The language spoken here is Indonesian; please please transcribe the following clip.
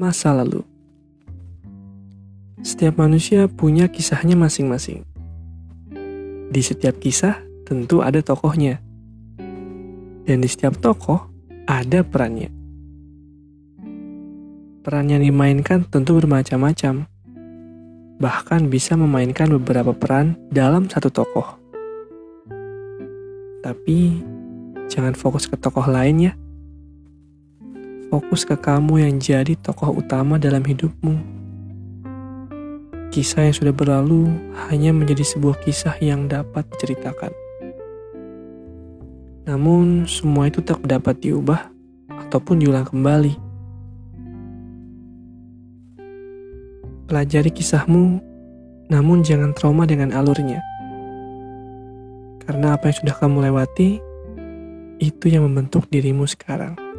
masa lalu. Setiap manusia punya kisahnya masing-masing. Di setiap kisah tentu ada tokohnya. Dan di setiap tokoh ada perannya. Peran yang dimainkan tentu bermacam-macam. Bahkan bisa memainkan beberapa peran dalam satu tokoh. Tapi jangan fokus ke tokoh lain ya fokus ke kamu yang jadi tokoh utama dalam hidupmu. Kisah yang sudah berlalu hanya menjadi sebuah kisah yang dapat diceritakan. Namun, semua itu tak dapat diubah ataupun diulang kembali. Pelajari kisahmu, namun jangan trauma dengan alurnya. Karena apa yang sudah kamu lewati, itu yang membentuk dirimu sekarang.